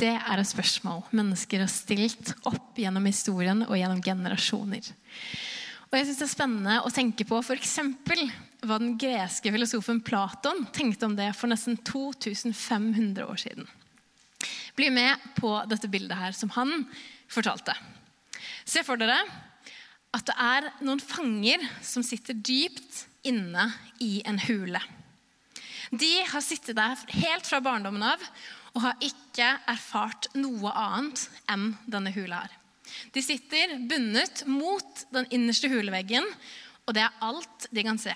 Det er et spørsmål mennesker har stilt opp gjennom historien og gjennom generasjoner. Og jeg synes Det er spennende å tenke på f.eks. hva den greske filosofen Platon tenkte om det for nesten 2500 år siden. Bli med på dette bildet her som han fortalte. Se for dere at det er noen fanger som sitter dypt inne i en hule. De har sittet der helt fra barndommen av og har ikke erfart noe annet enn denne hula her. De sitter bundet mot den innerste huleveggen, og det er alt de kan se.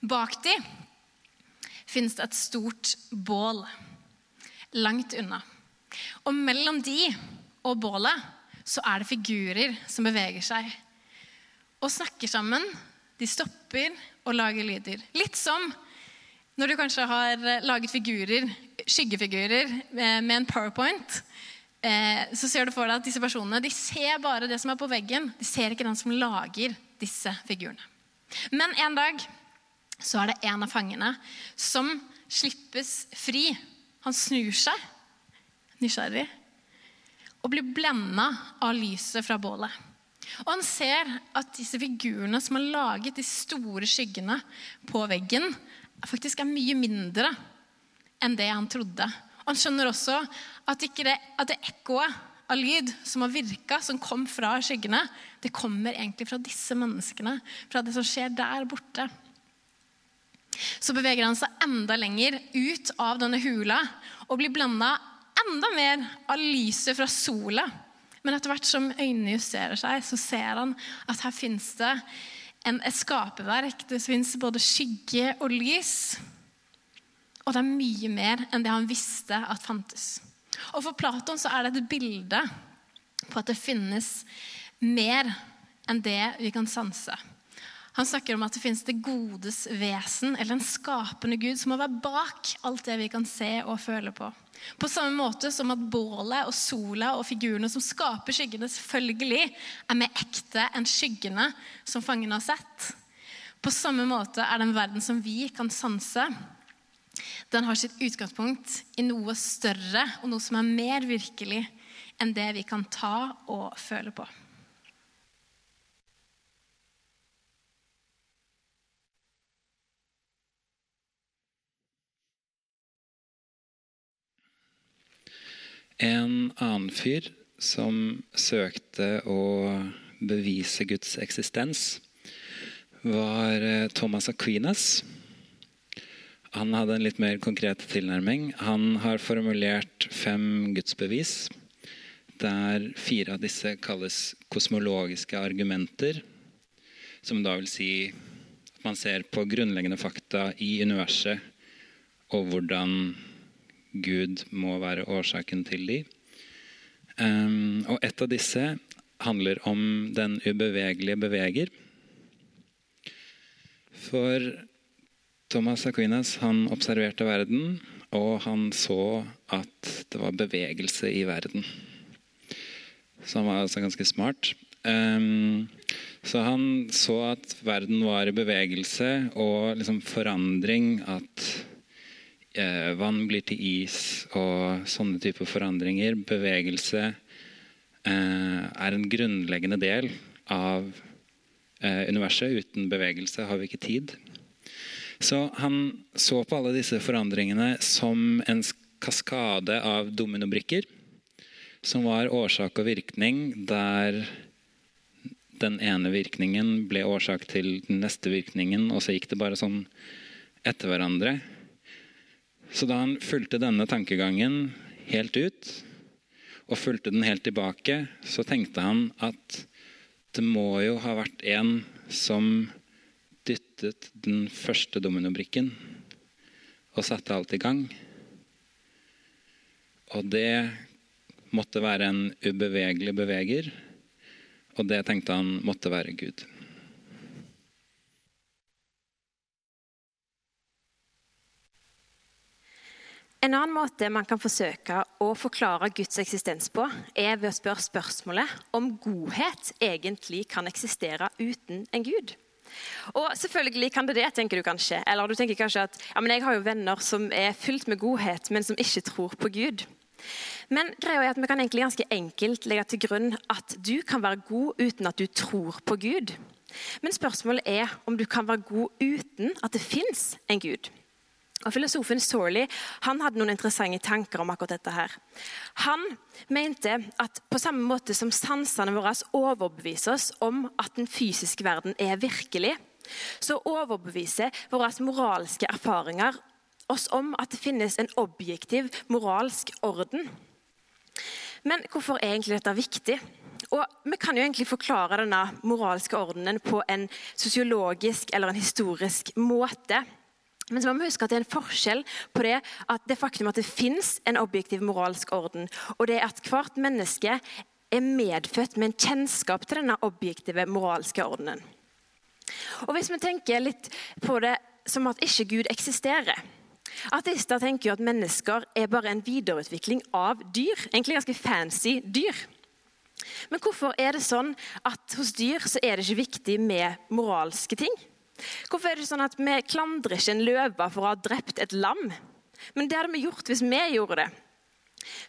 Bak de finnes det et stort bål langt unna. Og mellom de og bålet så er det figurer som beveger seg og snakker sammen. De stopper og lager lyder. Litt som når du kanskje har laget figurer, skyggefigurer eh, med en powerpoint. Eh, så ser du for deg at disse personene de ser bare det som er på veggen. De ser ikke den som lager disse figurene. Men en dag så er det en av fangene som slippes fri. Han snur seg, nysgjerrig, og blir blenda av lyset fra bålet. Og han ser at disse figurene som har laget de store skyggene på veggen, faktisk er mye mindre enn det han trodde. Og han skjønner også at, det, at det ekkoet av lyd som har virka, som kom fra skyggene, det kommer egentlig fra disse menneskene. Fra det som skjer der borte. Så beveger han seg enda lenger ut av denne hula og blir blanda enda mer av lyset fra sola. Men etter hvert som øynene justerer seg, så ser han at her fins det en, et skaperverk. Det fins både skygge og lys. Og det er mye mer enn det han visste at fantes. Og For Platon så er det et bilde på at det finnes mer enn det vi kan sanse. Han snakker om at det finnes det godes vesen, eller en skapende Gud, som må være bak alt det vi kan se og føle på. På samme måte som at bålet og sola og figurene som skaper skyggene, selvfølgelig er mer ekte enn skyggene som fangene har sett. På samme måte er den verden som vi kan sanse, den har sitt utgangspunkt i noe større og noe som er mer virkelig enn det vi kan ta og føle på. En annen fyr som søkte å bevise Guds eksistens, var eh, Thomas Aquinas. Han hadde en litt mer konkret tilnærming. Han har formulert fem gudsbevis, der fire av disse kalles kosmologiske argumenter, som da vil si at man ser på grunnleggende fakta i universet og hvordan Gud må være årsaken til de. Um, og et av disse handler om den ubevegelige beveger. For Thomas Aquinas han observerte verden, og han så at det var bevegelse i verden. Så han var altså ganske smart. Um, så han så at verden var i bevegelse og liksom forandring. At vann blir til is og sånne typer forandringer, bevegelse, eh, er en grunnleggende del av eh, universet. Uten bevegelse har vi ikke tid. Så han så på alle disse forandringene som en kaskade av dominobrikker. Som var årsak og virkning, der den ene virkningen ble årsak til den neste virkningen, og så gikk det bare sånn etter hverandre. Så da han fulgte denne tankegangen helt ut, og fulgte den helt tilbake, så tenkte han at det må jo ha vært en som dyttet den første dominobrikken og satte alt i gang. Og det måtte være en ubevegelig beveger. Og det tenkte han måtte være Gud. En annen måte man kan forsøke å forklare Guds eksistens på, er ved å spørre spørsmålet om godhet egentlig kan eksistere uten en gud. Og selvfølgelig kan det det, tenker du kanskje. Eller du tenker kanskje at ja, men jeg har jo venner som er fylt med godhet, men som ikke tror på Gud. Men greia er at vi kan egentlig ganske enkelt legge til grunn at du kan være god uten at du tror på Gud. Men spørsmålet er om du kan være god uten at det fins en Gud. Og Filosofen Sorley han hadde noen interessante tanker om akkurat dette. her. Han mente at på samme måte som sansene våre overbeviser oss om at den fysiske verden er virkelig, så overbeviser våre moralske erfaringer oss om at det finnes en objektiv moralsk orden. Men hvorfor er egentlig dette viktig? Og Vi kan jo egentlig forklare denne moralske ordenen på en sosiologisk eller en historisk måte. Men så må vi huske at det er en forskjell på det, at det faktum at det fins en objektiv moralsk orden, og det at hvert menneske er medfødt med en kjennskap til denne objektive moralske ordenen. Og Hvis vi tenker litt på det som at ikke Gud eksisterer Ateister tenker jo at mennesker er bare en videreutvikling av dyr. Egentlig ganske fancy dyr. Men hvorfor er det sånn at hos dyr så er det ikke viktig med moralske ting? Hvorfor er det sånn at vi klandrer ikke en løve for å ha drept et lam? Men det hadde vi gjort hvis vi gjorde det.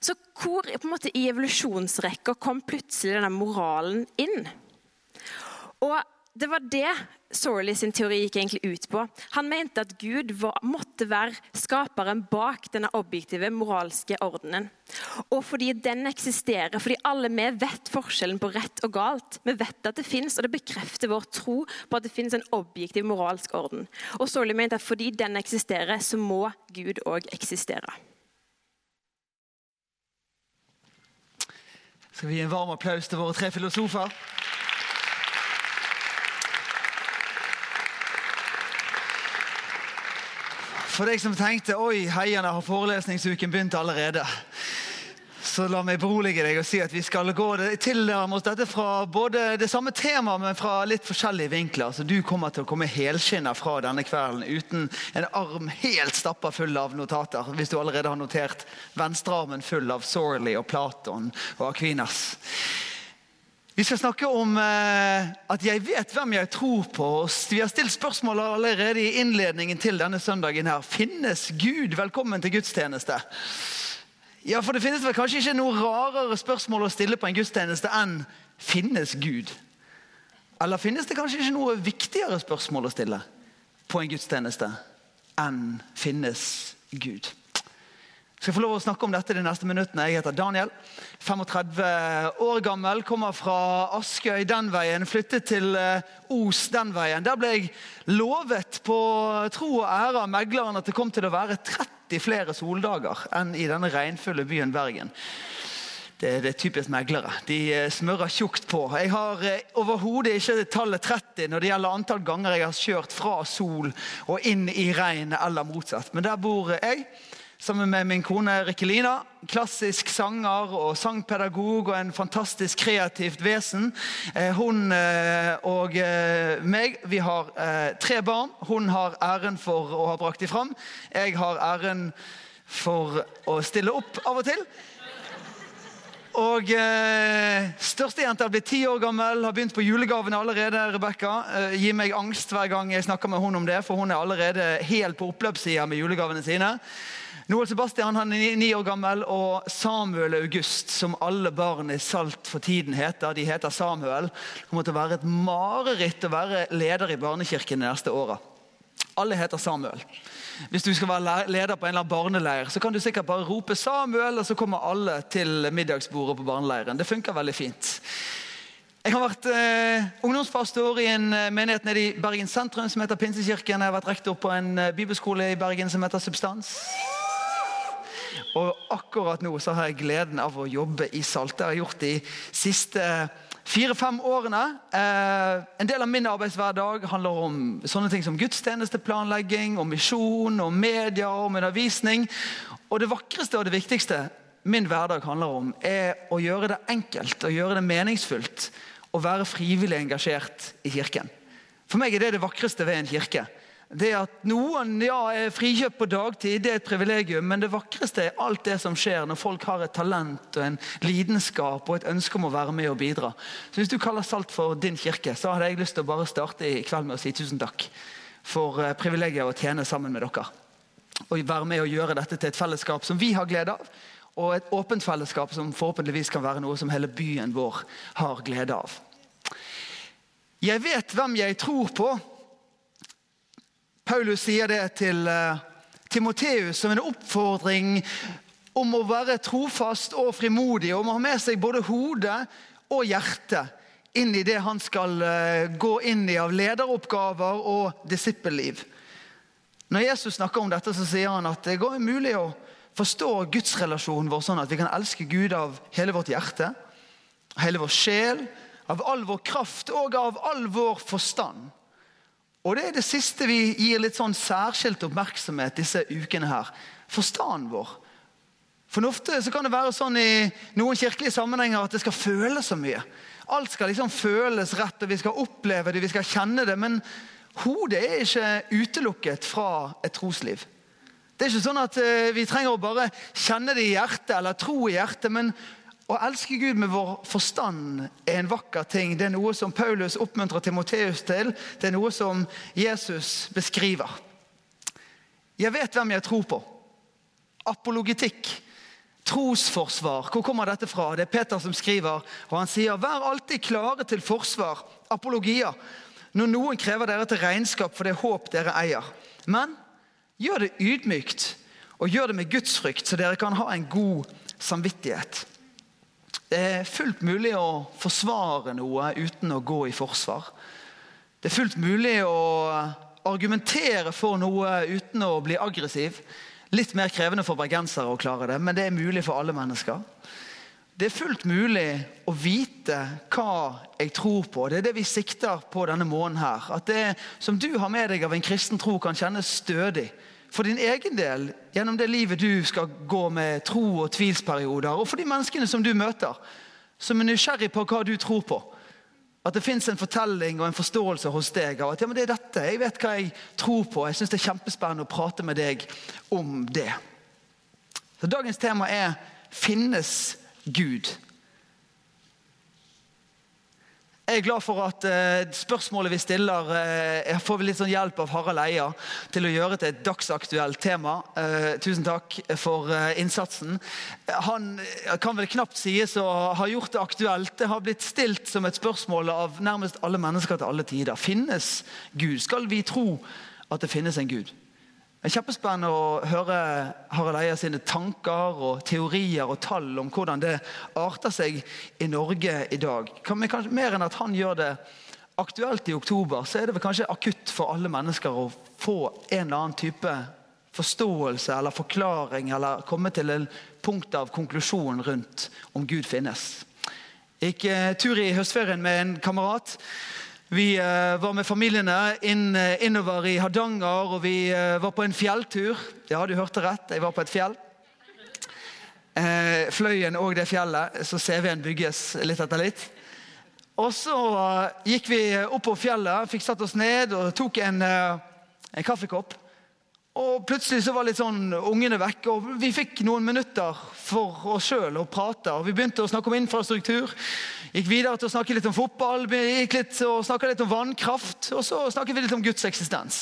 Så hvor måte, i evolusjonsrekka kom plutselig denne moralen inn? Og det var det Sorley sin teori gikk egentlig ut på. Han mente at Gud var, måtte være skaperen bak denne objektive moralske ordenen. Og fordi den eksisterer, fordi alle vi vet forskjellen på rett og galt. Vi vet at det fins, og det bekrefter vår tro på at det finnes en objektiv moralsk orden. Og Sorley mente at fordi den eksisterer, så må Gud òg eksistere. Skal vi gi en varm applaus til våre tre filosofer? For deg som tenkte oi, heierne har forelesningsuken begynt allerede. Så la meg berolige deg og si at vi skal gå tilnærme oss dette fra både det samme temaet, men fra litt forskjellige vinkler. Så du kommer til å komme helskinna fra denne kvelden uten en arm helt stappa full av notater. Hvis du allerede har notert venstrearmen full av Sorley og Platon og Aquinas. Vi skal snakke om eh, at jeg vet hvem jeg tror på. Vi har stilt spørsmål allerede i innledningen til denne søndagen. her. Finnes Gud? Velkommen til gudstjeneste. Ja, for Det finnes vel kanskje ikke noe rarere spørsmål å stille på en gudstjeneste enn finnes Gud? Eller finnes det kanskje ikke noe viktigere spørsmål å stille på en gudstjeneste enn finnes Gud? Skal få lov å snakke om dette de neste minuttene. Jeg heter Daniel. 35 år gammel. Kommer fra Askøy den veien. Flyttet til eh, Os den veien. Der ble jeg lovet på tro og ære av megleren at det kom til å være 30 flere soldager enn i denne regnfulle byen Bergen. Det, det, er typisk meglere. De eh, smører tjukt på. Jeg har eh, overhodet ikke tallet 30 når det gjelder antall ganger jeg har kjørt fra sol og inn i regn eller motsatt. Men der bor jeg sammen med min kone Rikkelina. Klassisk sanger og sangpedagog og en fantastisk kreativt vesen. Eh, hun eh, og eh, meg vi har tre barn. Hun har æren for å ha brakt dem fram. Jeg har æren for å stille opp av og til. Og eh, Størstejenta blir ti år gammel, har begynt på julegavene allerede. Rebecca. Eh, gir meg angst hver gang jeg snakker med hun om det, for hun er allerede helt på oppløpssida med julegavene sine. Noel Sebastian han er ni år gammel, og Samuel August, som alle barn i Salt for tiden heter, de heter Samuel. Kommer til å være et mareritt å være leder i barnekirken de neste åra. Alle heter Samuel. Hvis du skal være leder på en eller annen barneleir, så kan du sikkert bare rope 'Samuel', og så kommer alle til middagsbordet på barneleiren. Det funker veldig fint. Jeg har vært eh, ungdomspastor i en eh, menighet nede i Bergen sentrum som heter Pinsekirken. Jeg har vært rektor på en eh, bibelskole i Bergen som heter Substans. Og akkurat nå så har jeg gleden av å jobbe i Salt. Det har jeg gjort de siste fire-fem årene. Eh, en del av min arbeidshverdag handler om sånne ting som gudstjenesteplanlegging, om misjon, om media, om undervisning. Og det vakreste og det viktigste min hverdag handler om, er å gjøre det enkelt og gjøre det meningsfullt å være frivillig engasjert i kirken. For meg er det det vakreste ved en kirke. Det at Noen ja, er frikjøpt på dagtid, det er et privilegium, men det vakreste er alt det som skjer når folk har et talent og en lidenskap og et ønske om å være med og bidra. Så Hvis du kaller Salt for din kirke, så hadde jeg lyst til å bare starte i kveld med å si tusen takk for eh, privilegiet å tjene sammen med dere. Og være med og gjøre dette til et fellesskap som vi har glede av, og et åpent fellesskap som forhåpentligvis kan være noe som hele byen vår har glede av. Jeg vet hvem jeg tror på Paulus sier det til uh, Timoteus som en oppfordring om å være trofast og frimodig. Om å ha med seg både hode og hjerte inn i det han skal uh, gå inn i av lederoppgaver og disippelliv. Når Jesus snakker om dette, så sier han at det går mulig å forstå gudsrelasjonen vår sånn at vi kan elske Gud av hele vårt hjerte, hele vår sjel, av all vår kraft og av all vår forstand. Og det er det siste vi gir litt sånn særskilt oppmerksomhet disse ukene her. Forstanden vår. For ofte så kan det være sånn i noen kirkelige sammenhenger at det skal føles så mye. Alt skal liksom føles rett, og vi skal oppleve det, vi skal kjenne det. Men hodet er ikke utelukket fra et trosliv. Det er ikke sånn at eh, vi trenger å bare kjenne det i hjertet eller tro i hjertet. men å elske Gud med vår forstand er en vakker ting. Det er noe som Paulus oppmuntrer Timoteus til. Det er noe som Jesus beskriver. Jeg vet hvem jeg tror på. Apologitikk. Trosforsvar. Hvor kommer dette fra? Det er Peter som skriver. og Han sier vær alltid klare til forsvar. Apologia. Når noen krever dere til regnskap for det håp dere eier. Men gjør det ydmykt, og gjør det med gudsfrykt, så dere kan ha en god samvittighet. Det er fullt mulig å forsvare noe uten å gå i forsvar. Det er fullt mulig å argumentere for noe uten å bli aggressiv. Litt mer krevende for bergensere å klare det, men det er mulig for alle mennesker. Det er fullt mulig å vite hva jeg tror på. Det er det vi sikter på denne måneden. her. At det som du har med deg av en kristen tro, kan kjennes stødig for din egen del gjennom det livet du skal gå med tro og tvilsperioder, og for de menneskene som du møter, som er nysgjerrig på hva du tror på. At det fins en fortelling og en forståelse hos deg av at ja, men det er dette, jeg vet hva jeg tror på. Jeg syns det er kjempespennende å prate med deg om det. Så Dagens tema er 'Finnes Gud'? Jeg er glad for at uh, spørsmålet vi stiller, uh, får vi litt sånn hjelp av Harald Eia til å gjøre til et dagsaktuelt tema. Uh, tusen takk for innsatsen. Han kan vel knapt sies å ha gjort det aktuelt. Det har blitt stilt som et spørsmål av nærmest alle mennesker til alle tider. Finnes Gud? Skal vi tro at det finnes en Gud? Det er kjempespennende å høre Harald Eia sine tanker og teorier og tall om hvordan det arter seg i Norge i dag. Kanskje, mer enn at han gjør det aktuelt i oktober, så er det vel kanskje akutt for alle mennesker å få en eller annen type forståelse eller forklaring eller komme til en punkt av konklusjon rundt om Gud finnes. Jeg gikk eh, tur i høstferien med en kamerat. Vi eh, var med familiene inn, eh, innover i Hardanger, og vi eh, var på en fjelltur. Ja, du hørte rett. Jeg var på et fjell. Fløyen og det fjellet, så CV-en bygges litt etter litt. Og så gikk vi opp på fjellet, fikk satt oss ned og tok en, en kaffekopp. Og Plutselig så var litt sånn ungene vekke, og vi fikk noen minutter for oss sjøl å prate. og Vi begynte å snakke om infrastruktur. Gikk videre til å snakke litt om fotball, gikk litt og snakka litt om vannkraft. Og så snakket vi litt om Guds eksistens.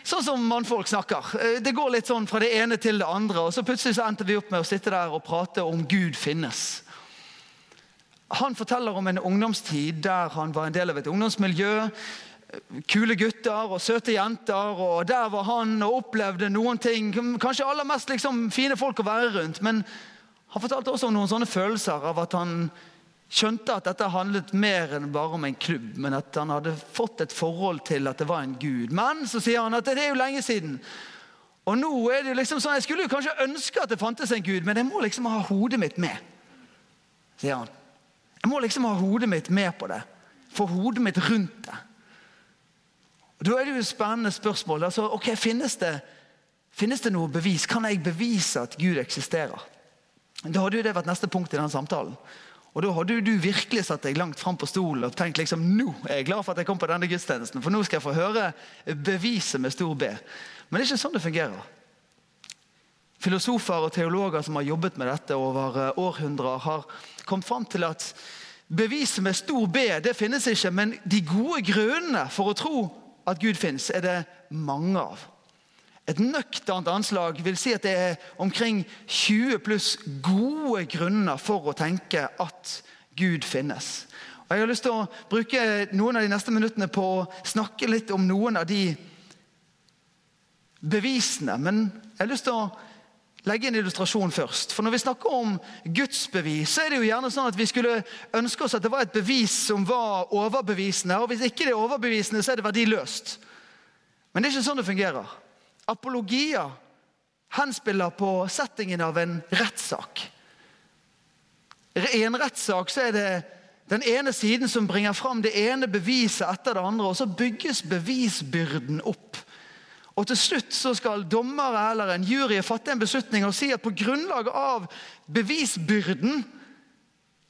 Sånn som mannfolk snakker. Eh, det går litt sånn fra det ene til det andre. Og så plutselig så endte vi opp med å sitte der og prate om Gud finnes. Han forteller om en ungdomstid der han var en del av et ungdomsmiljø kule gutter og søte jenter. og Der var han og opplevde noen ting. Kanskje aller mest liksom fine folk å være rundt. Men han fortalte også om noen sånne følelser av at han skjønte at dette handlet mer enn bare om en klubb, men at han hadde fått et forhold til at det var en gud. Men så sier han at det er jo lenge siden. Og nå er det jo liksom sånn, Jeg skulle jo kanskje ønske at det fantes en gud, men jeg må liksom ha hodet mitt med. sier han. Jeg må liksom ha hodet mitt med på det. Få hodet mitt rundt det. Og Da er det jo et spennende spørsmål. Altså, ok, finnes det, finnes det noe bevis? Kan jeg bevise at Gud eksisterer? Da hadde jo det vært neste punkt i denne samtalen. Og Da hadde du virkelig satt deg langt fram på stolen og tenkt liksom, nå er jeg glad for at jeg kom på denne gudstjenesten, for nå skal jeg få høre beviset med stor B. Men det er ikke sånn det fungerer. Filosofer og teologer som har jobbet med dette over eh, århundrer, har kommet fram til at beviset med stor B det finnes ikke, men de gode grunnene for å tro at Gud finnes, er det mange av. Et nøkternt anslag vil si at det er omkring 20 pluss gode grunner for å tenke at Gud finnes. Og Jeg har lyst til å bruke noen av de neste minuttene på å snakke litt om noen av de bevisene. Men jeg har lyst til å legge en illustrasjon først. For Når vi snakker om Guds bevis, så er det jo gjerne sånn at vi skulle ønske oss at det var et bevis som var overbevisende. Og hvis ikke det er overbevisende, så er det verdiløst. Men det er ikke sånn det fungerer. Apologia henspiller på settingen av en rettssak. I en rettssak så er det den ene siden som bringer fram det ene beviset etter det andre, og så bygges bevisbyrden opp. Og Til slutt så skal dommere eller en jury fatte en beslutning og si at på grunnlag av bevisbyrden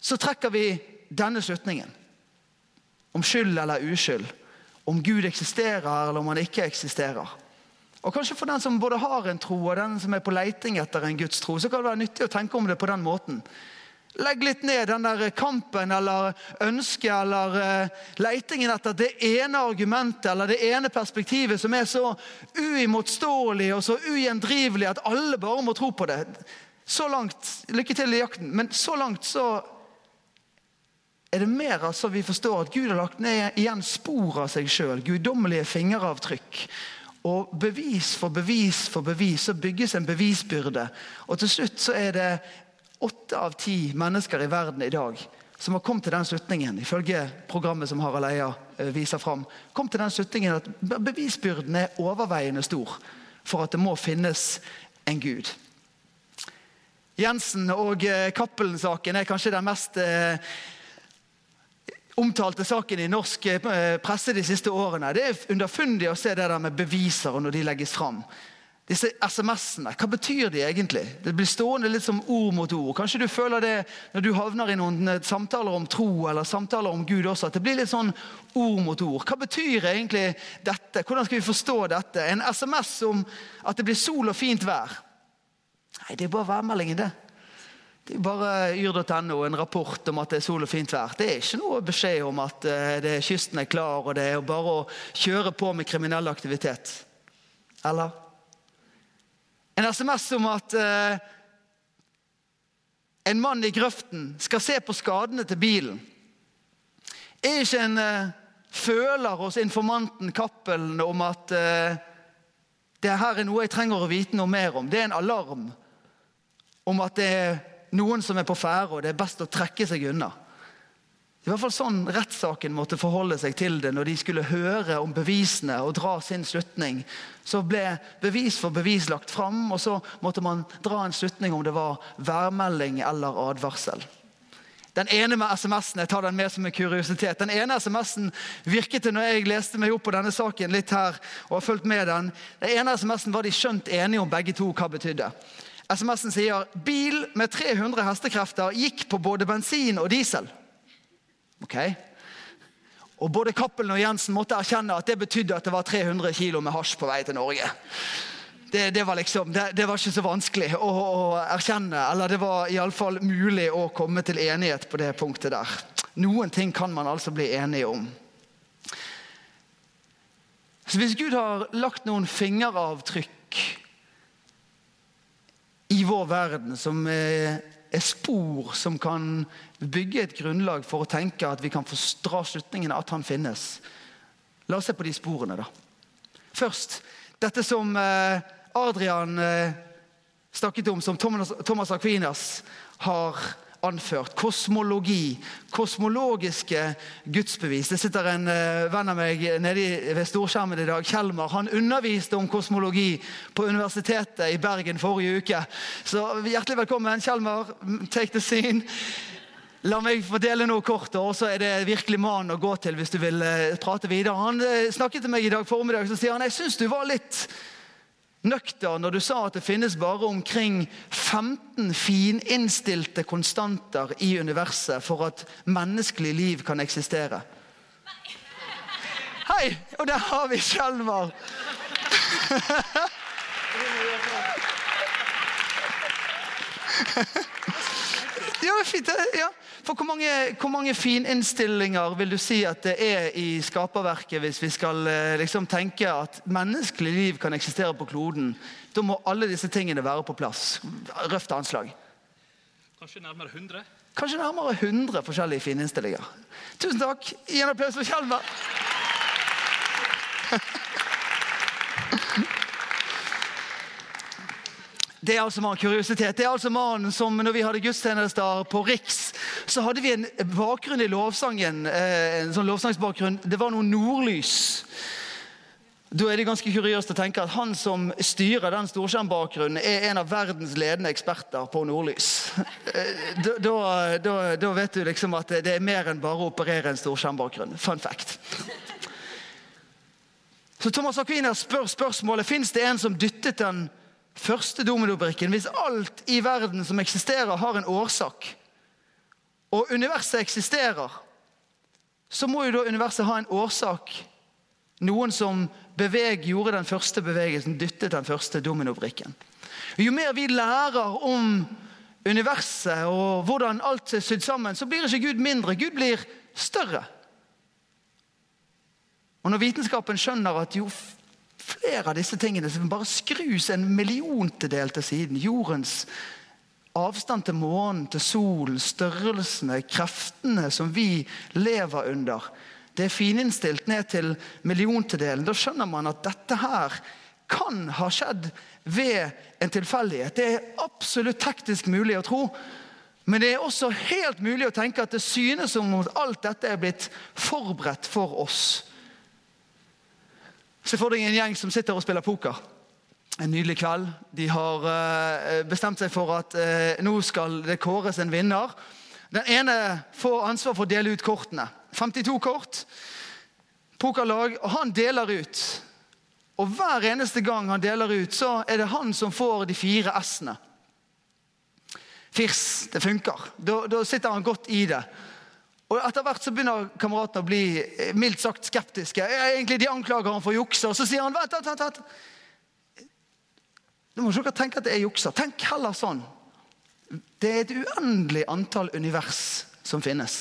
så trekker vi denne slutningen. Om skyld eller uskyld. Om Gud eksisterer eller om han ikke eksisterer. Og Kanskje for den som både har en tro og den som er på leiting etter en Guds tro, så kan det være nyttig å tenke om det på den måten. Legg litt ned den der kampen eller ønsket eller uh, leitingen etter det ene argumentet eller det ene perspektivet som er så uimotståelig og så ugjendrivelig at alle bare må tro på det. Så langt, Lykke til i jakten, men så langt så er det mer altså vi forstår at Gud har lagt ned igjen spor av seg sjøl. Guddommelige fingeravtrykk. Og bevis for bevis for bevis så bygges en bevisbyrde. Og til slutt så er det åtte av ti mennesker i verden i dag som har kommet til den slutningen, ifølge programmet som Harald Eia eh, viser fram, kom til den slutningen at bevisbyrden er overveiende stor for at det må finnes en gud. Jensen og eh, Cappelen-saken er kanskje den mest eh, omtalte saken i norsk presse de siste årene. Det er underfundig å se det der med beviser når de legges fram. Disse SMS-ene, hva betyr de egentlig? Det blir stående litt som ord mot ord. Kanskje du føler det når du havner i noen eh, samtaler om tro eller samtaler om Gud også, at det blir litt sånn ord mot ord. Hva betyr egentlig dette? Hvordan skal vi forstå dette? En SMS om at det blir sol og fint vær. Nei, det er bare værmeldingen, det. Bare yr.no, en rapport om at det er sol og fint vær. Det er ikke noe beskjed om at eh, det, kysten er klar, og det er bare å kjøre på med kriminell aktivitet. Eller? En SMS om at eh, en mann i grøften skal se på skadene til bilen. Er ikke en eh, føler hos informanten Cappelen om at eh, det her er noe jeg trenger å vite noe mer om. Det er en alarm om at det er noen som er på ferde, og det er best å trekke seg unna. I hvert fall sånn rettssaken måtte forholde seg til det når de skulle høre om bevisene og dra sin slutning. Så ble bevis for bevis lagt fram, og så måtte man dra en slutning om det var værmelding eller advarsel. Den ene med SMS-en jeg tar den med som en kuriositet. Den ene SMS-en virket det når jeg leste meg opp på denne saken litt her, og har fulgt med den. Den ene SMS-en var de skjønt enige om begge to hva betydde. SMS-en sier bil med 300 hestekrefter gikk på både bensin og diesel. Ok? Og Både Cappelen og Jensen måtte erkjenne at det betydde at det var 300 kg med hasj på vei til Norge. Det, det, var liksom, det, det, var ikke så vanskelig å, å erkjenne. Eller det var iallfall mulig å komme til enighet på det punktet der. Noen ting kan man altså bli enige om. Så Hvis Gud har lagt noen fingeravtrykk i vår verden som er spor som kan bygge et grunnlag for å tenke at vi kan få dra slutningen at han finnes. La oss se på de sporene, da. Først dette som eh, Adrian eh, snakket om, som Thomas Aquinas har anført. Kosmologi. Kosmologiske gudsbevis. Det sitter en uh, venn av meg nede ved storskjermen i dag, Kjelmar. Han underviste om kosmologi på Universitetet i Bergen forrige uke. Så hjertelig velkommen, Kjelmar. Take the scene. La meg fordele noe kort, og så er det virkelig mannen å gå til hvis du vil uh, prate videre. Han uh, snakket til meg i dag formiddag så sier han, jeg syns du var litt nøktern når du sa at det finnes bare omkring 15 fininnstilte konstanter i universet for at menneskelig liv kan eksistere? Hei! Og der har vi Skjelmar. Ja, fint. Ja. For hvor mange, hvor mange fininnstillinger vil du si at det er i skaperverket hvis vi skal eh, liksom tenke at menneskelig liv kan eksistere på kloden? Da må alle disse tingene være på plass. Røft anslag. Kanskje nærmere 100? Kanskje nærmere 100 forskjellige fininnstillinger. Tusen takk. Gi en applaus for Kjelmer. Det er altså mannen kuriositet. Det er altså mannen som når vi hadde gudstjenester på Riks, så hadde vi en bakgrunn i lovsangen. eh, en sånn lovsangsbakgrunn. Det var noe nordlys. Da er det ganske kuriøst å tenke at han som styrer den storskjermbakgrunnen, er en av verdens ledende eksperter på nordlys. Eh, Da, da, da, vet du liksom at det er mer enn bare å operere en storskjermbakgrunn. Fun fact. Så Thomas Aquinas spør spørsmålet fins det en som dyttet den første dominobrikken. Hvis alt i verden som eksisterer, har en årsak, og universet eksisterer, så må jo da universet ha en årsak. Noen som beveg, gjorde den første bevegelsen, dyttet den første dominobrikken. Jo mer vi lærer om universet og hvordan alt er sydd sammen, så blir ikke Gud mindre. Gud blir større. Og når vitenskapen skjønner at jo flere av disse tingene som bare skrus en milliontedel til siden Jordens avstand til månen, til solen, størrelsene, kreftene som vi lever under Det er fininnstilt ned til milliontedelen. Da skjønner man at dette her kan ha skjedd ved en tilfeldighet. Det er absolutt teknisk mulig å tro. Men det er også helt mulig å tenke at det synes som om alt dette er blitt forberedt for oss. Se for deg en gjeng som sitter og spiller poker. En nydelig kveld. De har eh, bestemt seg for at eh, nå skal det kåres en vinner. Den ene får ansvar for å dele ut kortene. 52 kort. Pokerlag. Og han deler ut. Og hver eneste gang han deler ut, så er det han som får de fire S-ene. Firs. Det funker. Da, da sitter han godt i det. Og Etter hvert så begynner kameratene å bli eh, mildt sagt skeptiske. Egentlig De anklager han for å jukse, og så sier han vent, vent, vent, vent. Nå må dere tenke at det er jukser. Tenk heller sånn. Det er et uendelig antall univers som finnes.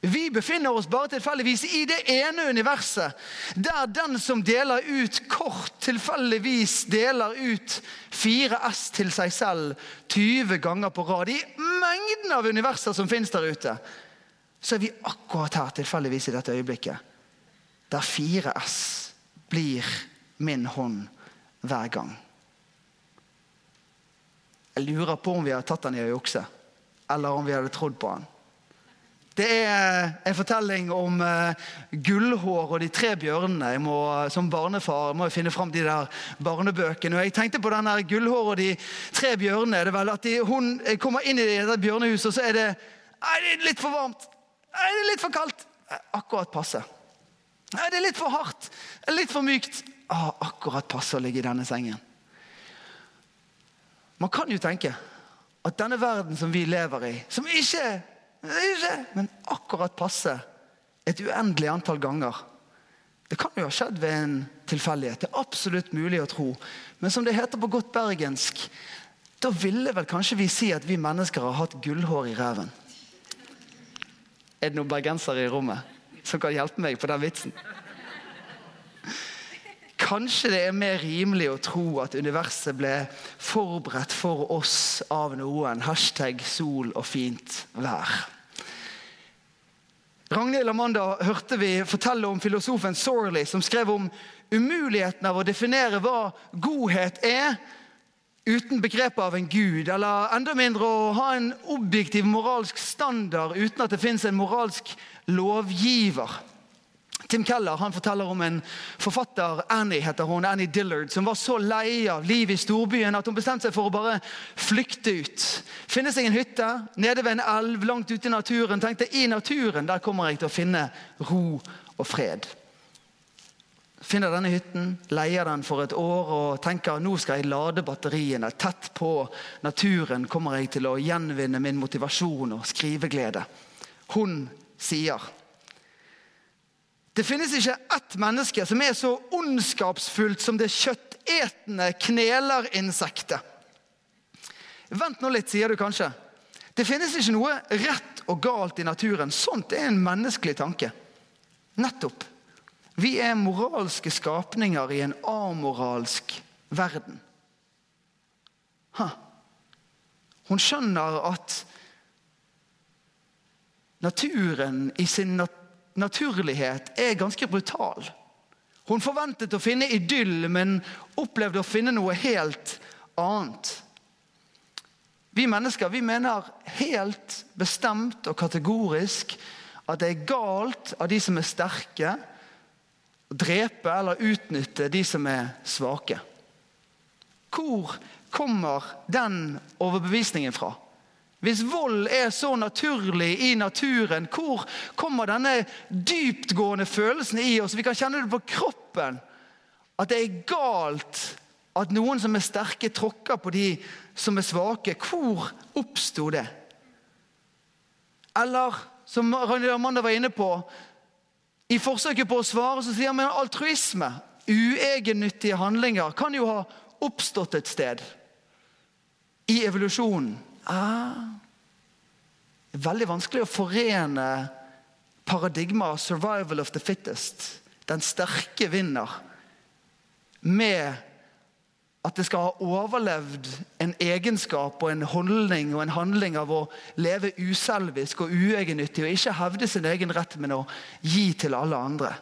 Vi befinner oss bare tilfeldigvis i det ene universet der den som deler ut kort, tilfeldigvis deler ut 4S til seg selv 20 ganger på rad. I mengden av universer som finnes der ute, så er vi akkurat her tilfeldigvis i dette øyeblikket. Der 4S blir min hånd hver gang. Jeg lurer på om vi hadde tatt han i å jukse, eller om vi hadde trodd på han. Det er en fortelling om uh, gullhår og de tre bjørnene. Jeg må, som barnefar må jeg finne fram de der barnebøkene. Og jeg tenkte på den her gullhår og de tre bjørnene. Det er vel at de, Hun kommer inn i det bjørnehuset, og så er det Nei, det er litt for varmt. Nei, det er litt for kaldt. Eh, Akkurat passe. Nei, det er litt for hardt. Litt for mykt. Ah, akkurat passe å ligge i denne sengen. Man kan jo tenke at denne verden som vi lever i, som ikke, ikke men akkurat passe et uendelig antall ganger Det kan jo ha skjedd ved en tilfeldighet. Det er absolutt mulig å tro. Men som det heter på godt bergensk, da ville vel kanskje vi si at vi mennesker har hatt gullhår i reven. Er det noen bergensere i rommet som kan hjelpe meg på den vitsen? Kanskje det er mer rimelig å tro at universet ble forberedt for oss av noen. Hashtag sol og fint vær. Ragnhild Amanda hørte vi fortelle om filosofen Sorley, som skrev om umuligheten av å definere hva godhet er uten begrepet av en gud, eller enda mindre å ha en objektiv moralsk standard uten at det fins en moralsk lovgiver. Tim Keller han forteller om en forfatter, Annie heter hun, Annie Dillard, som var så lei av livet i storbyen at hun bestemte seg for å bare flykte ut. Finne seg en hytte nede ved en elv langt ute i naturen. Tenkte i naturen der kommer jeg til å finne ro og fred. finner denne hytten, leier den for et år og tenker nå skal jeg lade batteriene. Tett på naturen kommer jeg til å gjenvinne min motivasjon og skriveglede. Hun sier det finnes ikke ett menneske som er så ondskapsfullt som det kjøttetende knelerinsektet. Vent nå litt, sier du kanskje. Det finnes ikke noe rett og galt i naturen. Sånt er en menneskelig tanke. Nettopp. Vi er moralske skapninger i en amoralsk verden. Ha. Hun skjønner at naturen i sin nat naturlighet er ganske brutal. Hun forventet å finne idyll, men opplevde å finne noe helt annet. Vi mennesker vi mener helt bestemt og kategorisk at det er galt av de som er sterke, å drepe eller utnytte de som er svake. Hvor kommer den overbevisningen fra? Hvis vold er så naturlig i naturen, hvor kommer denne dyptgående følelsen i oss? Vi kan kjenne det på kroppen. At det er galt at noen som er sterke, tråkker på de som er svake. Hvor oppsto det? Eller, som Amanda var inne på, i forsøket på å svare så sier man altruisme, uegennyttige handlinger, kan jo ha oppstått et sted. I evolusjonen. Ah, det er veldig vanskelig å forene paradigmaet 'survival of the fittest', den sterke vinner, med at det skal ha overlevd en egenskap og en holdning og en handling av å leve uselvisk og uegennyttig og ikke hevde sin egen rett, men å gi til alle andre.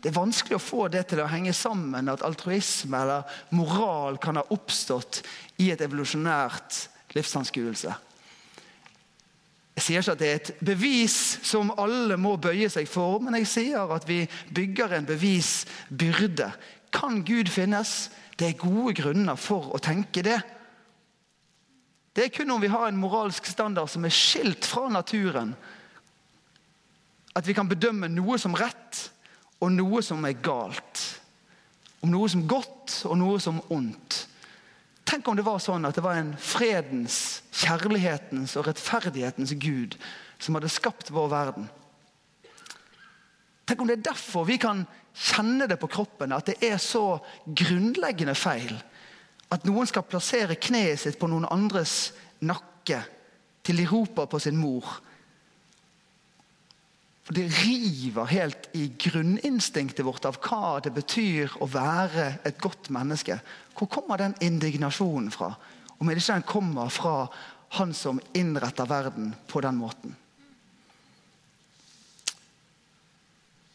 Det er vanskelig å få det til å henge sammen, at altruisme eller moral kan ha oppstått i et evolusjonært livsanskuelse. Jeg sier ikke at det er et bevis som alle må bøye seg for, men jeg sier at vi bygger en bevisbyrde. Kan Gud finnes? Det er gode grunner for å tenke det. Det er kun om vi har en moralsk standard som er skilt fra naturen, at vi kan bedømme noe som rett og noe som er galt. Om noe som godt og noe som ondt. Tenk om det var sånn at det var en fredens, kjærlighetens og rettferdighetens Gud som hadde skapt vår verden. Tenk om det er derfor vi kan kjenne det på kroppen at det er så grunnleggende feil at noen skal plassere kneet sitt på noen andres nakke til de roper på sin mor. Det river helt i grunninstinktet vårt av hva det betyr å være et godt menneske. Hvor kommer den indignasjonen fra? Om ikke den kommer fra han som innretter verden på den måten.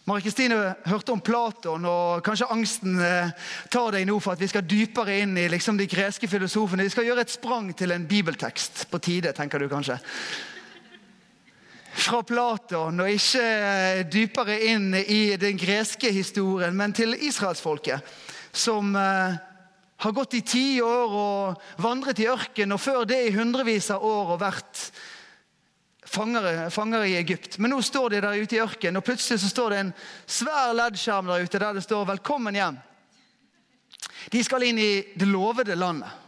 Mari Kristine hørte om Platon, og kanskje angsten eh, tar deg nå for at vi skal dypere inn i liksom, de greske filosofene. Vi skal gjøre et sprang til en bibeltekst på tide, tenker du kanskje. Fra Platon, og ikke eh, dypere inn i den greske historien, men til israelsfolket, som eh, har gått i ti år og vandret i ørken, og før det i hundrevis av år og vært fanger, fanger, i Egypt. Men nå står de der ute i ørken, og plutselig så står det en svær leddskjerm der ute der det står 'Velkommen hjem'. De skal inn i det lovede landet.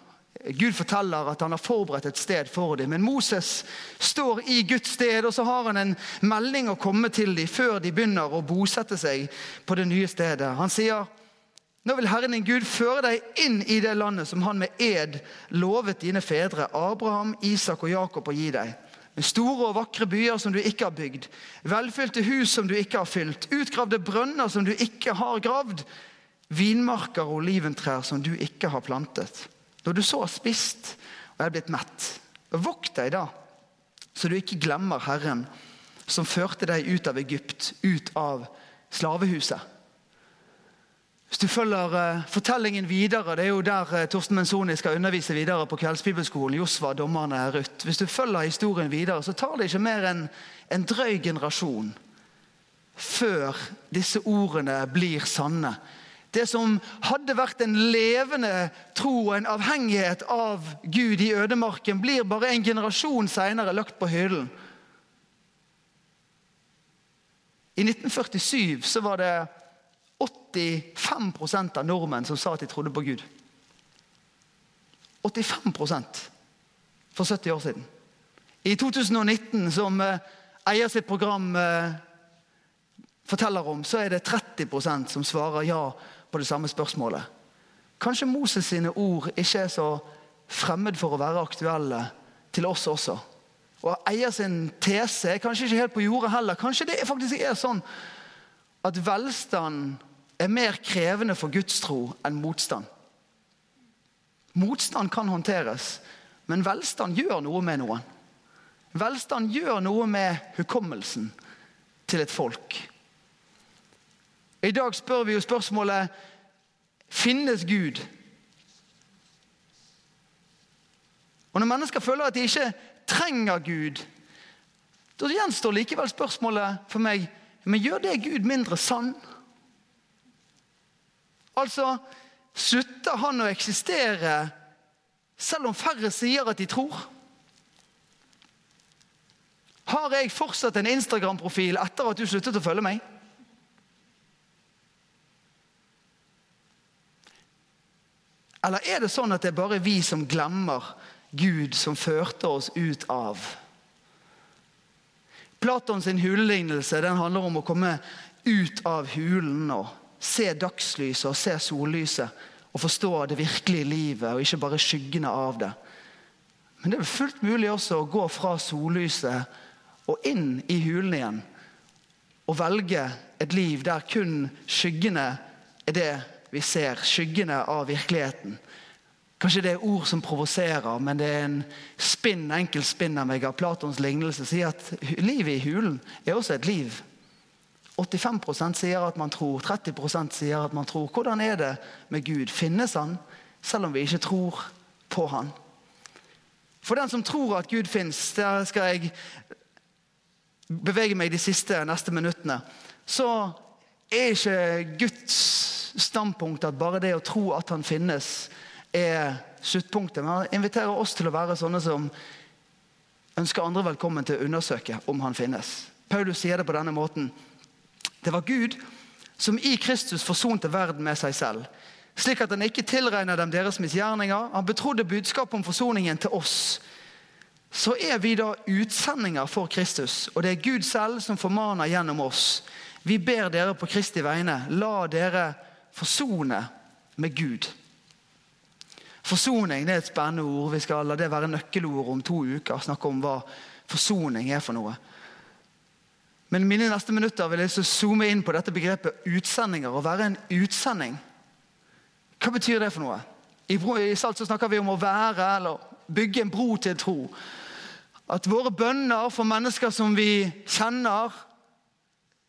Gud forteller at han har forberedt et sted for dem. Men Moses står i Guds sted, og så har han en melding å komme til dem før de begynner å bosette seg på det nye stedet. Han sier nå vil Herren din Gud føre deg inn i det landet som han med ed lovet dine fedre, Abraham, Isak og Jakob, å gi deg. Med store og vakre byer som du ikke har bygd, velfylte hus som du ikke har fylt, utgravde brønner som du ikke har gravd, vinmarker og oliventrær som du ikke har plantet. Når du så har spist og er blitt mett, vokt deg da, så du ikke glemmer Herren, som førte deg ut av Egypt, ut av slavehuset. Hvis du følger uh, fortellingen videre, det er jo der uh, Torsten Menzoni skal undervise videre på kveldsbibelskolen. Josva, dommerne, Ruth. Hvis du følger historien videre, så tar det ikke mer enn en drøy generasjon før disse ordene blir sanne. Det som hadde vært en levende tro og en avhengighet av Gud i ødemarken, blir bare en generasjon seinere lagt på hyllen. I 1947 så var det 85% av nordmenn som sa at de trodde på Gud. 85% for 70 år siden. I 2019, som eh, eier sitt program eh, forteller om, så er det 30% som svarer ja på det samme spørsmålet. Kanskje Moses sine ord ikke er så fremmed for å være aktuelle til oss også. Og eier sin tese er kanskje ikke helt på jordet heller. Kanskje det faktisk er sånn at velstand er mer krevende for gudstro enn motstand. Motstand kan håndteres, men velstand gjør noe med noen. Velstand gjør noe med hukommelsen til et folk. I dag spør vi jo spørsmålet finnes Gud. Og Når mennesker føler at de ikke trenger Gud, da gjenstår likevel spørsmålet for meg men gjør det Gud mindre sann? Altså, slutter han å eksistere selv om færre sier at de tror? Har jeg fortsatt en Instagram-profil etter at du sluttet å følge meg? Eller er det sånn at det er bare vi som glemmer Gud som førte oss ut av? Platons hulelignelse den handler om å komme ut av hulen og se dagslyset og se sollyset. Og forstå det virkelige livet og ikke bare skyggene av det. Men det er fullt mulig også å gå fra sollyset og inn i hulen igjen. Og velge et liv der kun skyggene er det vi ser. Skyggene av virkeligheten. Kanskje det er ord som provoserer, men det er en spinn, enkel spinn av meg av Platons lignelse sier at livet i hulen er også et liv. 85% sier at man tror, 30% sier at man tror. Hvordan er det med Gud? Finnes han, selv om vi ikke tror på han? For den som tror at Gud fins, der skal jeg bevege meg de siste neste minuttene, så er ikke Guds standpunkt at bare det å tro at han finnes, er sluttpunktet. Men han inviterer oss til å være sånne som ønsker andre velkommen til å undersøke om han finnes. Paulus sier det på denne måten. Det var Gud som i Kristus forsonte verden med seg selv, slik at han ikke tilregner dem deres misgjerninger. Han betrodde budskapet om forsoningen til oss. Så er vi da utsendinger for Kristus, og det er Gud selv som formaner gjennom oss. Vi ber dere på Kristi vegne, la dere forsone med Gud. Forsoning det er et spennende ord. Vi skal la det være nøkkelord om to uker. Snakke om hva forsoning er for noe. Men mine neste minutter vil jeg zoome inn på dette begrepet utsendinger. Å være en utsending. Hva betyr det for noe? I, i Salt så snakker vi om å være eller bygge en bro til tro. At våre bønner for mennesker som vi kjenner,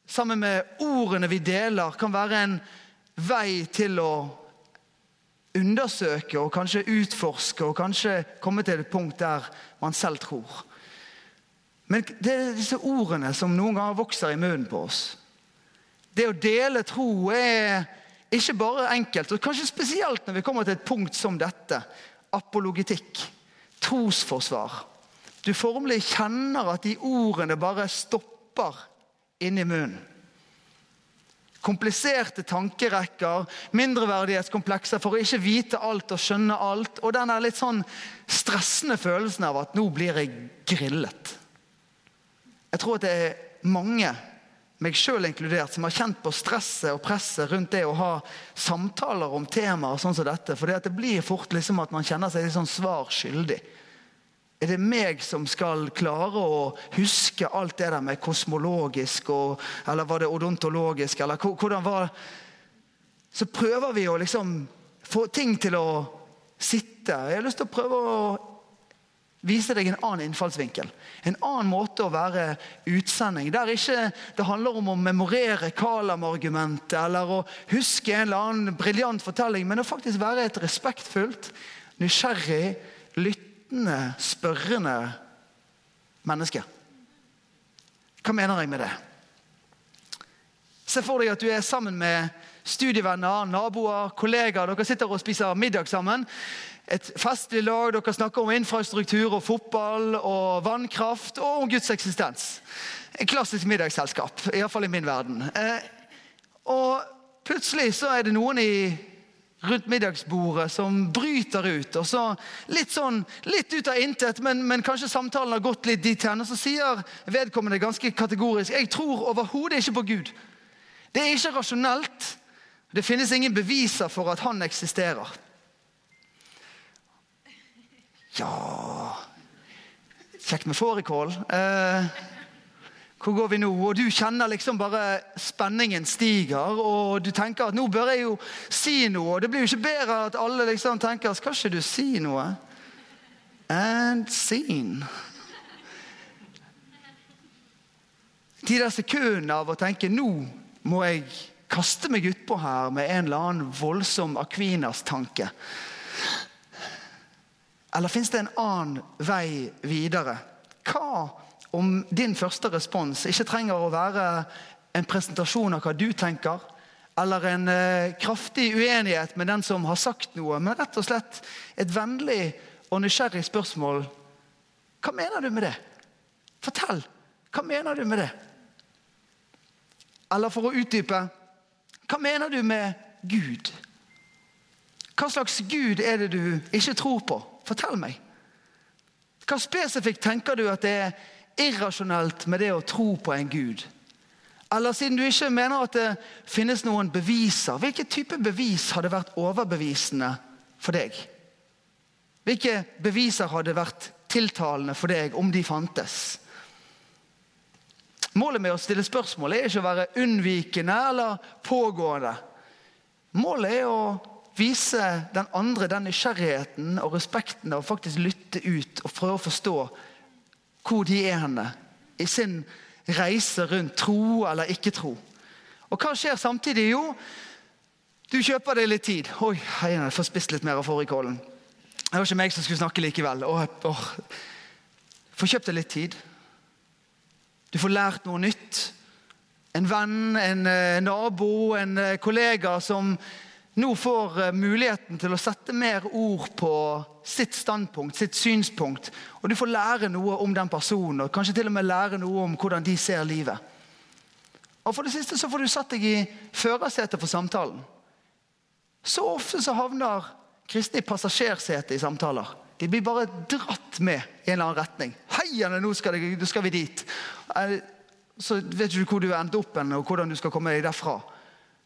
sammen med ordene vi deler, kan være en vei til å undersøke og kanskje utforske og kanskje komme til et punkt der man selv tror. Men det er disse ordene som noen ganger vokser i munnen på oss. Det å dele tro er ikke bare enkelt, og kanskje spesielt når vi kommer til et punkt som dette. Apologitikk. Trosforsvar. Du formelig kjenner at de ordene bare stopper inni munnen. Kompliserte tankerekker, mindreverdighetskomplekser for å ikke vite alt og skjønne alt. Og den litt sånn stressende følelsen av at nå blir jeg grillet. Jeg tror at det er mange, meg sjøl inkludert, som har kjent på stresset og presset rundt det å ha samtaler om temaer sånn som dette. For det blir fort liksom at man kjenner seg litt sånn svar skyldig. Er det meg som skal klare å huske alt det der med kosmologisk, og, eller var det odontologisk, eller hvordan var Så prøver vi å liksom få ting til å sitte. Jeg har lyst til å prøve å vise deg en annen innfallsvinkel. En annen måte å være utsending. Der ikke det handler om å memorere Kalam-argumentet eller å huske en eller annen briljant fortelling, men å faktisk være et respektfullt, nysgjerrig, lyttende, spørrende menneske. Hva mener jeg med det? Se for deg at du er sammen med studievenner, naboer, kollegaer. Dere sitter og spiser middag sammen et festlig lag. Dere snakker om infrastruktur og fotball og vannkraft og om Guds eksistens. En klassisk middagsselskap, iallfall i min verden. Eh, og plutselig så er det noen i rundt middagsbordet som bryter ut. og så Litt sånn, litt ut av intet, men, men kanskje samtalen har gått litt dit hen. Og så sier vedkommende ganske kategorisk jeg tror overhodet ikke på Gud. Det er ikke rasjonelt. Det finnes ingen beviser for at han eksisterer. Ja Kjekt med fårikål. Eh, hvor går vi nå? Og du kjenner liksom bare spenningen stiger, og du tenker at nå bør jeg jo si noe. Og det blir jo ikke bedre at alle liksom tenker skal ikke du si noe? And scene. De der sekundene av å tenke nå må jeg kaste meg utpå her med en eller annen voldsom Aquinas-tanke. Eller fins det en annen vei videre? Hva om din første respons ikke trenger å være en presentasjon av hva du tenker, eller en eh, kraftig uenighet med den som har sagt noe, men rett og slett et vennlig og nysgjerrig spørsmål. Hva mener du med det? Fortell. Hva mener du med det? Eller for å utdype hva mener du med Gud? Hva slags Gud er det du ikke tror på? Fortell meg. Hva spesifikt tenker du at det er irrasjonelt med det å tro på en Gud? Eller siden du ikke mener at det finnes noen beviser, hvilke type bevis hadde vært overbevisende for deg? Hvilke beviser hadde vært tiltalende for deg om de fantes? Målet med å stille spørsmål er ikke å være unnvikende eller pågående. Målet er å vise den andre den nysgjerrigheten og respekten og faktisk lytte ut og prøve å forstå hvor de er henne i sin reise rundt tro eller ikke tro. Og hva skjer samtidig? Jo, du kjøper deg litt tid. Oi, jeg får spist litt mer av fårikålen. Det var ikke meg som skulle snakke likevel. Åh, åh. Få kjøpt deg litt tid. Du får lært noe nytt. En venn, en eh, nabo, en eh, kollega som nå får eh, muligheten til å sette mer ord på sitt standpunkt, sitt synspunkt. Og du får lære noe om den personen, og kanskje til og med lære noe om hvordan de ser livet. Og for det siste så får du satt deg i førersetet for samtalen. Så ofte så havner kristne i passasjersetet i samtaler. De blir bare dratt med i en eller annen retning. Heiane, nå skal, det, nå skal vi dit. Eh, så vet du hvor du endte opp, og hvordan du skal komme deg derfra.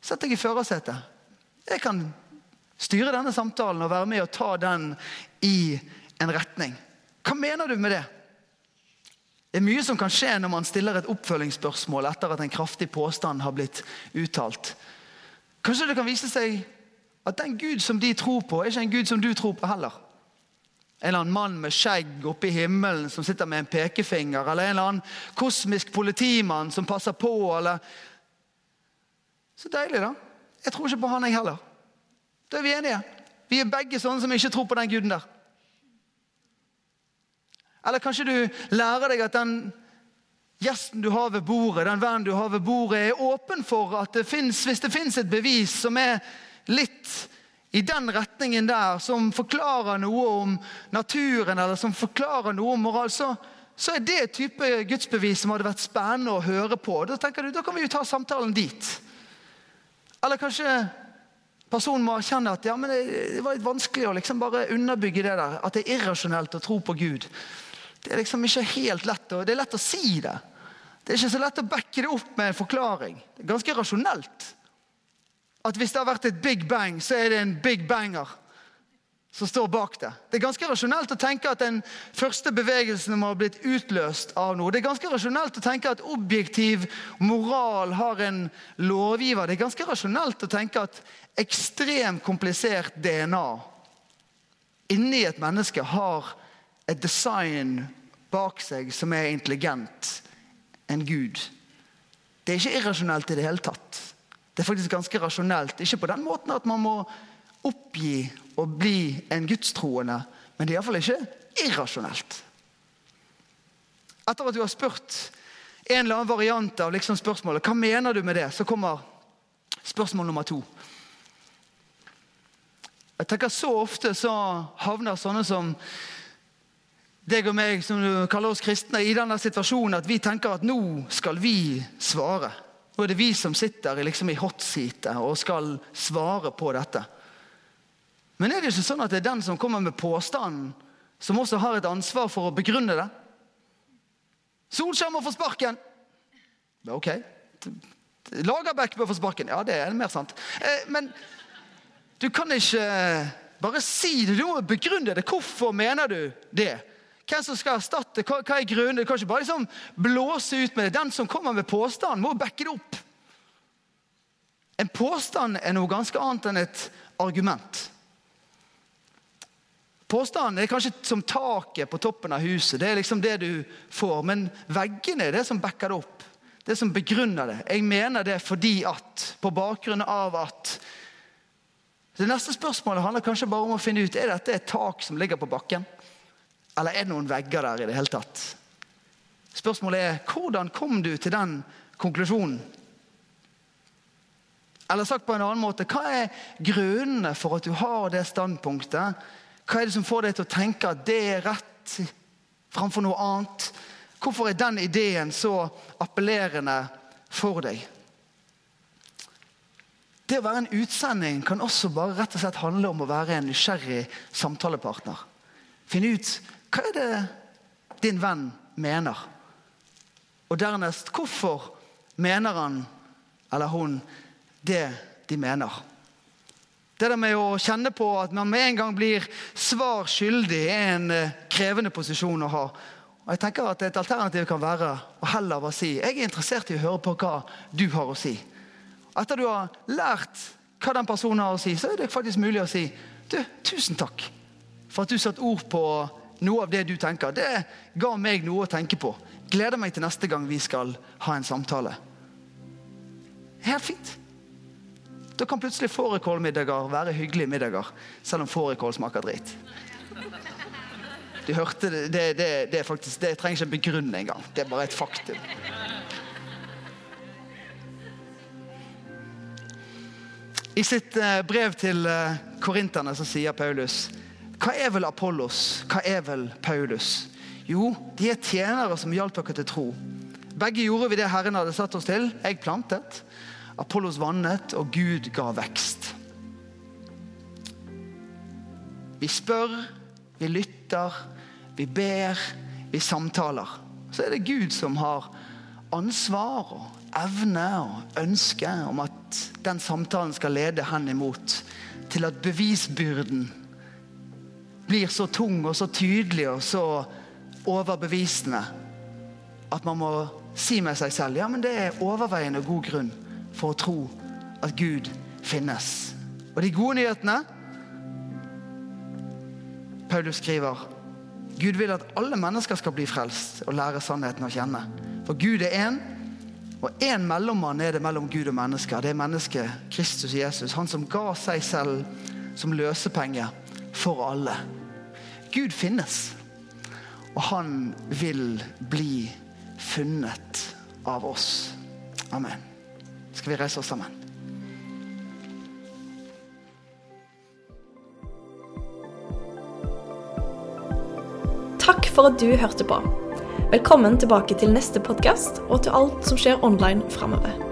Sett deg i førersetet. Jeg kan styre denne samtalen og være med og ta den i en retning. Hva mener du med det? Det er mye som kan skje når man stiller et oppfølgingsspørsmål etter at en kraftig påstand har blitt uttalt. Kanskje det kan vise seg at den Gud som de tror på, er ikke en Gud som du tror på heller. En eller annen mann med skjegg oppe i himmelen som sitter med en pekefinger. Eller en eller annen kosmisk politimann som passer på. Eller... Så deilig, da. Jeg tror ikke på han, jeg heller. Da er vi enige. Vi er begge sånne som ikke tror på den guden der. Eller kanskje du lærer deg at den gjesten du har ved bordet, den vennen du har ved bordet, er åpen for at det finnes, hvis det fins et bevis som er litt i den retningen der, som forklarer noe om naturen eller som forklarer noe om moral, så, så er det type gudsbevis som hadde vært spennende å høre på. Da tenker du, da kan vi jo ta samtalen dit. Eller kanskje personen må erkjenne at ja, det var litt vanskelig å liksom bare underbygge det der. At det er irrasjonelt å tro på Gud. Det er liksom ikke helt lett. Og det er lett å si det. Det er ikke så lett å backe det opp med en forklaring. Det er ganske rasjonelt. At hvis det har vært et big bang, så er det en big banger som står bak det. Det er ganske rasjonelt å tenke at den første bevegelsen må ha blitt utløst av noe. Det er ganske rasjonelt å tenke at objektiv moral har en lovgiver. Det er ganske rasjonelt å tenke at ekstremt komplisert DNA inni et menneske har et design bak seg som er intelligent. En gud. Det er ikke irrasjonelt i det hele tatt. Det er faktisk ganske rasjonelt. Ikke på den måten at man må oppgi å bli en gudstroende, men det er iallfall ikke irrasjonelt. Etter at du har spurt en eller annen variant av liksom spørsmålet hva mener du med det, så kommer spørsmål nummer to. Jeg tenker Så ofte så havner sånne som deg og meg, som du kaller oss kristne, i denne situasjonen at vi tenker at nå skal vi svare. Nå er det vi som sitter liksom i hotseatet og skal svare på dette. Men er det ikke sånn at det er den som kommer med påstanden, som også har et ansvar for å begrunne det? Solskjær må få sparken! Ok. Lagerbäck bør få sparken. Ja, det er mer sant. Eh, men du kan ikke bare si det. Du må begrunne det. Hvorfor mener du det? Hvem som skal erstatte? Hva, hva er grunnen? Du kan ikke bare liksom blåse ut med det. Den som kommer med påstanden, må backe det opp. En påstand er noe ganske annet enn et argument. Påstanden er kanskje som taket på toppen av huset. Det er liksom det du får. Men veggene er det som backer det opp. Det som begrunner det. Jeg mener det fordi at, på bakgrunn av at Det neste spørsmålet handler kanskje bare om å finne ut er dette et tak som ligger på bakken. Eller er det noen vegger der i det hele tatt? Spørsmålet er hvordan kom du til den konklusjonen? Eller sagt på en annen måte, hva er grunnene for at du har det standpunktet? Hva er det som får deg til å tenke at det er rett framfor noe annet? Hvorfor er den ideen så appellerende for deg? Det å være en utsending kan også bare rett og slett handle om å være en nysgjerrig samtalepartner. Finne ut hva er det din venn mener. Og dernest hvorfor mener han eller hun det de mener. Det der med å kjenne på at man med en gang blir svar skyldig, er en eh, krevende posisjon å ha. Og jeg tenker at Et alternativ kan være å heller bare si jeg er interessert i å høre på hva du har å si. Etter du har lært hva den personen har å si, så er det faktisk mulig å si du, tusen takk for at du satte ord på noe av det du tenker. Det ga meg noe å tenke på. Gleder meg til neste gang vi skal ha en samtale. Helt fint. Da kan plutselig fårikålmiddager være hyggelige middager, selv om fårikål smaker dritt. Du hørte det, det, det, det, faktisk, det trenger ikke begrunne engang. Det er bare et faktum. I sitt eh, brev til eh, korinterne så sier Paulus Hva er vel Apollos? Hva er vel Paulus? Jo, de er tjenere som hjalp dere til tro. Begge gjorde vi det Herren hadde satt oss til. Jeg plantet, Apollos vannet, og Gud ga vekst. Vi spør, vi lytter, vi ber, vi samtaler. Så er det Gud som har ansvar og evne og ønske om at den samtalen skal lede hen imot til at bevisbyrden blir så tung og så tydelig og så overbevisende at man må si med seg selv ja, men det er overveiende god grunn for å tro at Gud finnes. Og de gode nyhetene Paulus skriver Gud vil at alle mennesker skal bli frelst og lære sannheten å kjenne. For Gud er én, og én mellommann er det mellom Gud og mennesker. Det er mennesket Kristus Jesus. Han som ga seg selv som løsepenge for alle. Gud finnes, og han vil bli funnet av oss. Amen. Skal vi reise oss sammen? Takk for at du hørte på. Velkommen tilbake til neste podkast og til alt som skjer online framover.